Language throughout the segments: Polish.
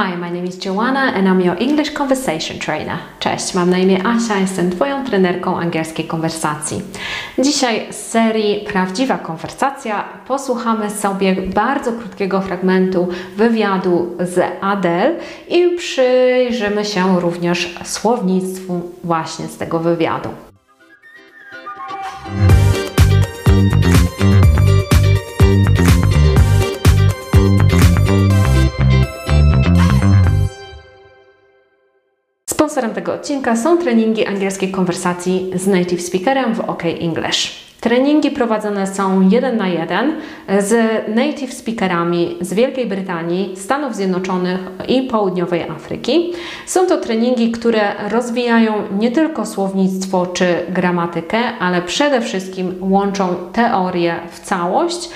Hi, my name is Joanna and I'm your English Conversation Trainer. Cześć, mam na imię Asia, jestem Twoją trenerką angielskiej konwersacji. Dzisiaj z serii Prawdziwa Konwersacja posłuchamy sobie bardzo krótkiego fragmentu wywiadu z Adele i przyjrzymy się również słownictwu właśnie z tego wywiadu. Sponsorem tego odcinka są treningi angielskiej konwersacji z native speakerem w OK English. Treningi prowadzone są jeden na jeden z native speakerami z Wielkiej Brytanii, Stanów Zjednoczonych i Południowej Afryki. Są to treningi, które rozwijają nie tylko słownictwo czy gramatykę, ale przede wszystkim łączą teorię w całość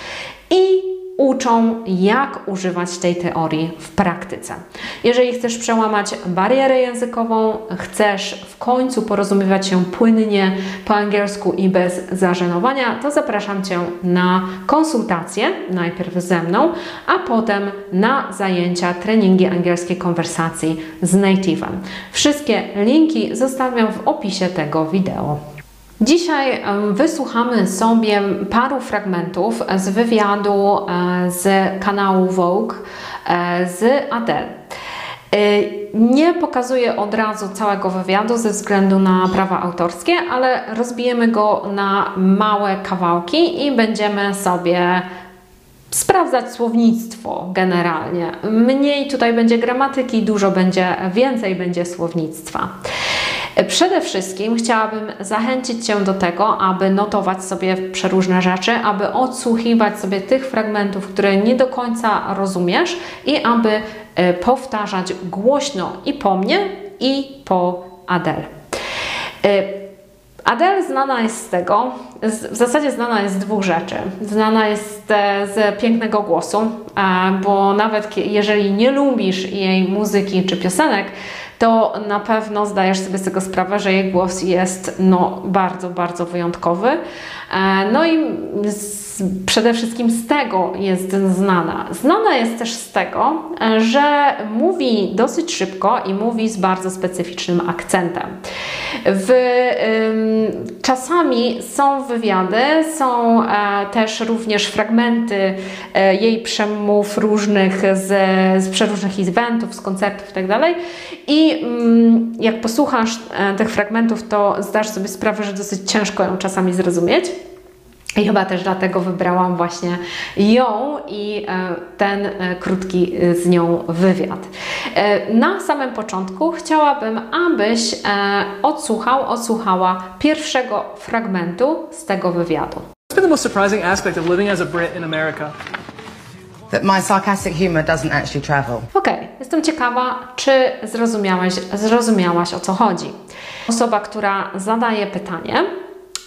i uczą, jak używać tej teorii w praktyce. Jeżeli chcesz przełamać barierę językową, chcesz w końcu porozumiewać się płynnie po angielsku i bez zażenowania, to zapraszam Cię na konsultację, najpierw ze mną, a potem na zajęcia, treningi angielskiej konwersacji z native'em. Wszystkie linki zostawiam w opisie tego wideo. Dzisiaj wysłuchamy sobie paru fragmentów z wywiadu e, z kanału Vogue e, z Adele. E, nie pokazuję od razu całego wywiadu ze względu na prawa autorskie, ale rozbijemy go na małe kawałki i będziemy sobie sprawdzać słownictwo generalnie. Mniej tutaj będzie gramatyki, dużo będzie, więcej będzie słownictwa. Przede wszystkim chciałabym zachęcić Cię do tego, aby notować sobie przeróżne rzeczy, aby odsłuchiwać sobie tych fragmentów, które nie do końca rozumiesz i aby e, powtarzać głośno i po mnie, i po Adele. Adele znana jest z tego, w zasadzie znana jest z dwóch rzeczy. Znana jest e, z pięknego głosu, bo nawet jeżeli nie lubisz jej muzyki czy piosenek, to na pewno zdajesz sobie z tego sprawę, że jej głos jest no, bardzo, bardzo wyjątkowy. E, no i z, przede wszystkim z tego jest znana. Znana jest też z tego, że mówi dosyć szybko i mówi z bardzo specyficznym akcentem. W, ym, czasami są wywiady, są e, też również fragmenty e, jej przemów różnych z, z przeróżnych eventów, z koncertów itd. Tak I ym, jak posłuchasz e, tych fragmentów, to zdasz sobie sprawę, że dosyć ciężko ją czasami zrozumieć. I chyba też dlatego wybrałam właśnie ją i e, ten e, krótki e, z nią wywiad. Na samym początku chciałabym, abyś odsłuchał, odsłuchała pierwszego fragmentu z tego wywiadu. What's been the most surprising aspect of living as a Brit in America? That my sarcastic humor doesn't actually travel. Okej, okay. jestem ciekawa, czy zrozumiałaś, zrozumiałaś o co chodzi. Osoba, która zadaje pytanie,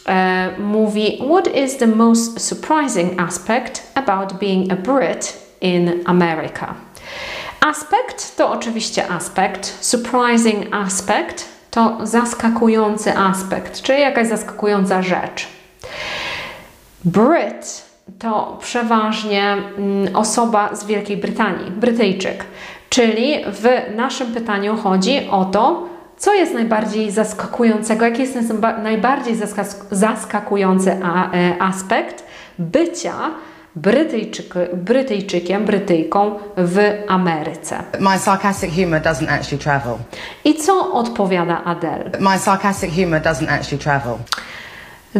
E, mówi What is the most surprising aspect about being a Brit in America? Aspekt to oczywiście aspekt, surprising aspect to zaskakujący aspekt, czyli jakaś zaskakująca rzecz. Brit to przeważnie mm, osoba z Wielkiej Brytanii, Brytyjczyk. Czyli w naszym pytaniu chodzi o to, co jest najbardziej zaskakującego? Jaki jest najbardziej zaskakujący e, aspekt bycia Brytyjczyk, Brytyjczykiem, Brytyjką w Ameryce? My sarcastic humor doesn't actually travel. I co odpowiada Adele? My sarcastic humor doesn't actually travel.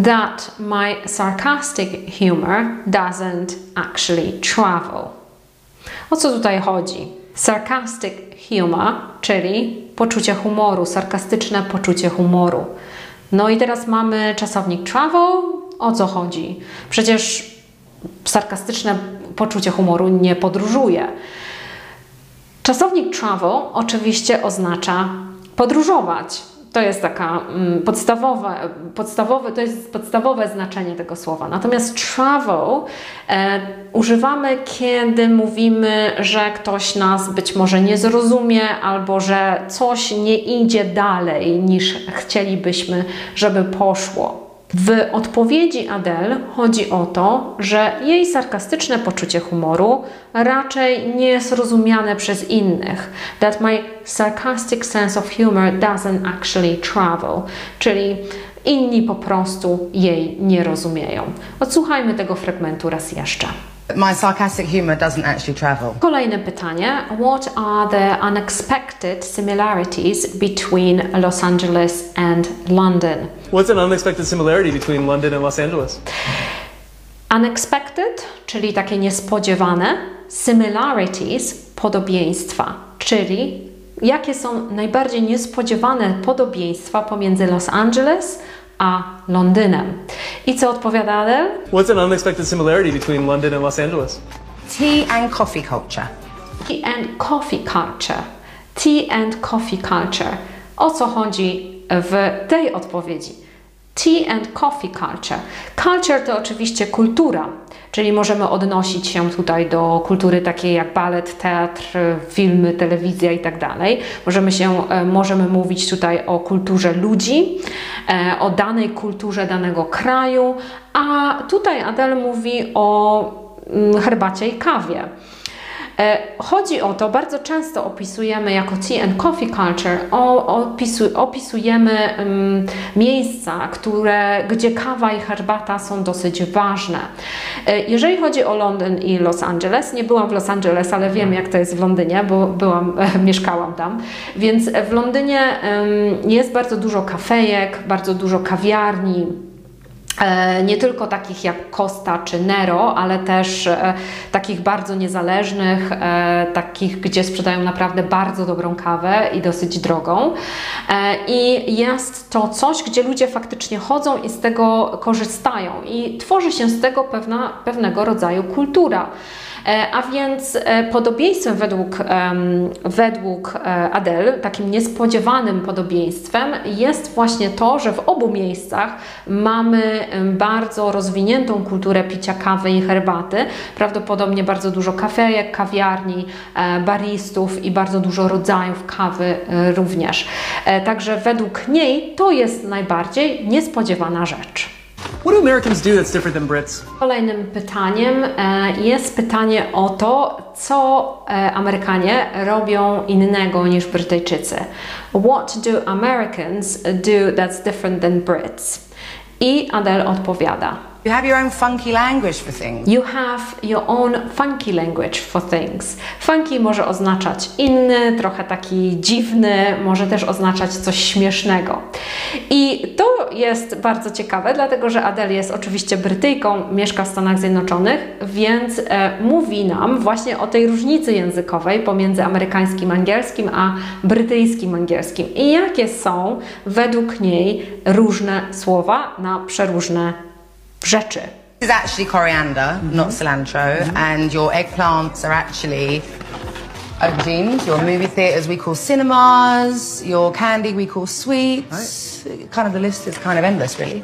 That my sarcastic humor doesn't actually travel. O co tutaj chodzi? Sarcastic humor, czyli poczucie humoru, sarkastyczne poczucie humoru. No i teraz mamy czasownik travel. O co chodzi? Przecież sarkastyczne poczucie humoru nie podróżuje. Czasownik travel oczywiście oznacza podróżować. To jest taka mm, podstawowe, podstawowe, to jest podstawowe znaczenie tego słowa. Natomiast travel e, używamy, kiedy mówimy, że ktoś nas być może nie zrozumie, albo że coś nie idzie dalej niż chcielibyśmy, żeby poszło. W odpowiedzi Adele chodzi o to, że jej sarkastyczne poczucie humoru raczej nie jest rozumiane przez innych. That my sarcastic sense of humor doesn't actually travel. Czyli inni po prostu jej nie rozumieją. Odsłuchajmy tego fragmentu raz jeszcze. My sarcastic humour doesn't actually travel. Kolejne pytanie. What are the unexpected similarities between Los Angeles and London? What's an unexpected similarity between London and Los Angeles? Unexpected, czyli takie niespodziewane, similarities, podobieństwa, czyli jakie są najbardziej niespodziewane podobieństwa pomiędzy Los Angeles a Londynem. I co odpowiada Adele? What's an unexpected similarity between London and Los Angeles? Tea and coffee culture. Tea and coffee culture. Tea and coffee culture. O co chodzi w tej odpowiedzi? Tea and coffee culture. Culture to oczywiście kultura, czyli możemy odnosić się tutaj do kultury takiej jak balet, teatr, filmy, telewizja i tak. Możemy się, e, możemy mówić tutaj o kulturze ludzi, e, o danej kulturze danego kraju, a tutaj Adele mówi o mm, herbacie i kawie. E, Chodzi o to, bardzo często opisujemy jako tea and coffee culture, opisujemy um, miejsca, które, gdzie kawa i herbata są dosyć ważne. E, Jeżeli chodzi o Londyn i Los Angeles, nie byłam w Los Angeles, ale wiem jak to jest w Londynie, bo byłam, mieszkałam tam, więc w Londynie jest bardzo dużo kafejek, bardzo dużo kawiarni, nie tylko takich jak Costa czy Nero, ale też e, takich bardzo niezależnych, e, takich, gdzie sprzedają naprawdę bardzo dobrą kawę i dosyć drogą. E, I jest to coś, gdzie ludzie faktycznie chodzą i z tego korzystają, i tworzy się z tego pewna, pewnego rodzaju kultura. E, A więc e, podobieństwem według, według e, Adele, takim niespodziewanym podobieństwem jest właśnie to, że w obu miejscach mamy bardzo rozwiniętą kulturę picia kawy i herbaty. Prawdopodobnie bardzo dużo kafejek, kawiarni, baristów i bardzo dużo rodzajów kawy również. Także według niej to jest najbardziej niespodziewana rzecz. What do Americans do that's different than Brits? Kolejnym pytaniem e, jest pytanie o to, co e, Amerykanie robią innego niż Brytyjczycy. What do Americans do that's different than Brits? I Adele odpowiada. You have your own funky language for things. You have your own funky language for things. Funky może oznaczać inny, trochę taki dziwny, może też oznaczać coś śmiesznego. I to jest bardzo ciekawe, dlatego że Adele jest oczywiście Brytyjką, mieszka w Stanach Zjednoczonych, więc e, mówi nam właśnie o tej różnicy językowej pomiędzy amerykańskim angielskim a brytyjskim angielskim. I jakie są według niej różne słowa na przeróżne rzeczy. This is actually coriander, not cilantro, and your eggplants are actually aubergines. Your movie theatres we call cinemas. Your candy we call sweets. Kind of the list is kind of endless, really.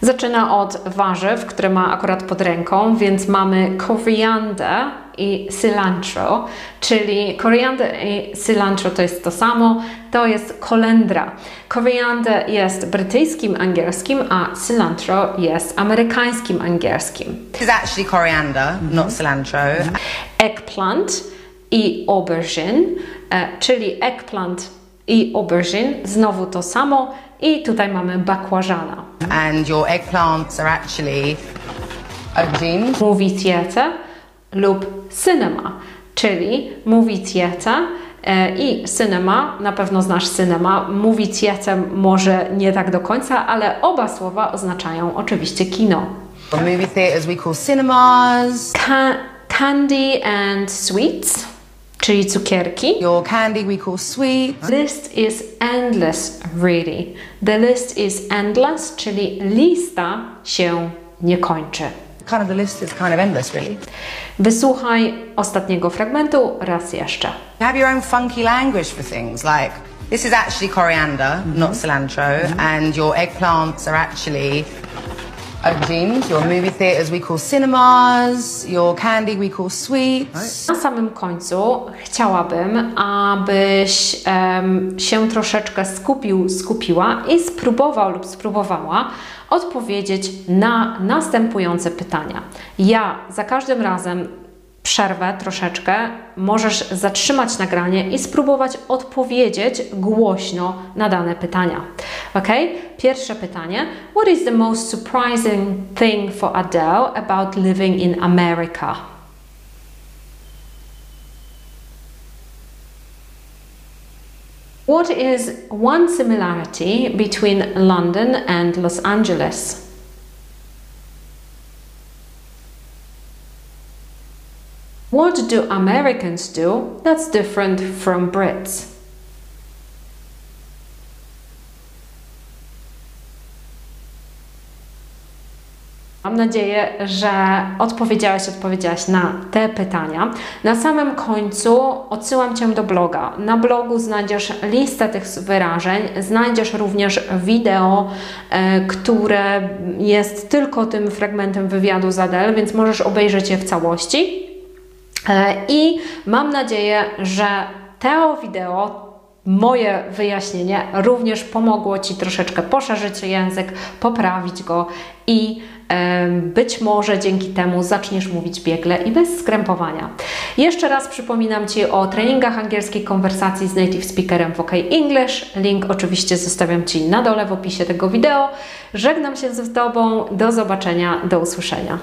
Zaczyna od warzyw, które ma akurat pod ręką, więc mamy koriander i cilantro, czyli koriander i cilantro to jest to samo, to jest kolendra. Koriander jest brytyjskim angielskim, a cilantro jest amerykańskim angielskim. Is actually coriander, not cilantro. Eggplant i aubergine, e, czyli eggplant i aubergine, znowu to samo i tutaj mamy bakłażana. And your eggplants are actually aubergines. theatre lub cinema, czyli movie theatre e, i cinema, na pewno znasz cinema, movie theatre może nie tak do końca, ale oba słowa oznaczają oczywiście kino. Movie theatres we call cinemas. Ca- candy and sweets, czyli cukierki. Your candy we call sweets. List is endless, really. The list is endless, czyli lista się nie kończy. Kind of the list is kind of endless, really. Wysłuchaj ostatniego fragmentu raz jeszcze. You have your own funky language for things like this is actually coriander, not cilantro, mm-hmm. and your eggplants are actually of jeans. Your movie theatres we call cinemas. Your candy we call sweets. Na samym końcu chciałabym, abyś się troszeczkę skupił, skupiła i spróbował lub spróbowała odpowiedzieć na następujące pytania. Ja za każdym razem przerwę troszeczkę, możesz zatrzymać nagranie i spróbować odpowiedzieć głośno na dane pytania. Ok? Pierwsze pytanie. What is the most surprising thing for Adele about living in America? What is one similarity between London and Los Angeles? What do Americans do that's different from Brits? Mam nadzieję, że odpowiedziałeś, odpowiedziałaś na te pytania. Na samym końcu odsyłam Cię do bloga. Na blogu znajdziesz listę tych wyrażeń, znajdziesz również wideo, e, które jest tylko tym fragmentem wywiadu z Adele, więc możesz obejrzeć je w całości. E, I mam nadzieję, że to wideo moje wyjaśnienie również pomogło Ci troszeczkę poszerzyć język, poprawić go i e, być może dzięki temu zaczniesz mówić biegle i bez skrępowania. Jeszcze raz przypominam Ci o treningach angielskiej konwersacji z native speakerem w OK English. Link oczywiście zostawiam Ci na dole w opisie tego wideo. Żegnam się z Tobą. Do zobaczenia, do usłyszenia.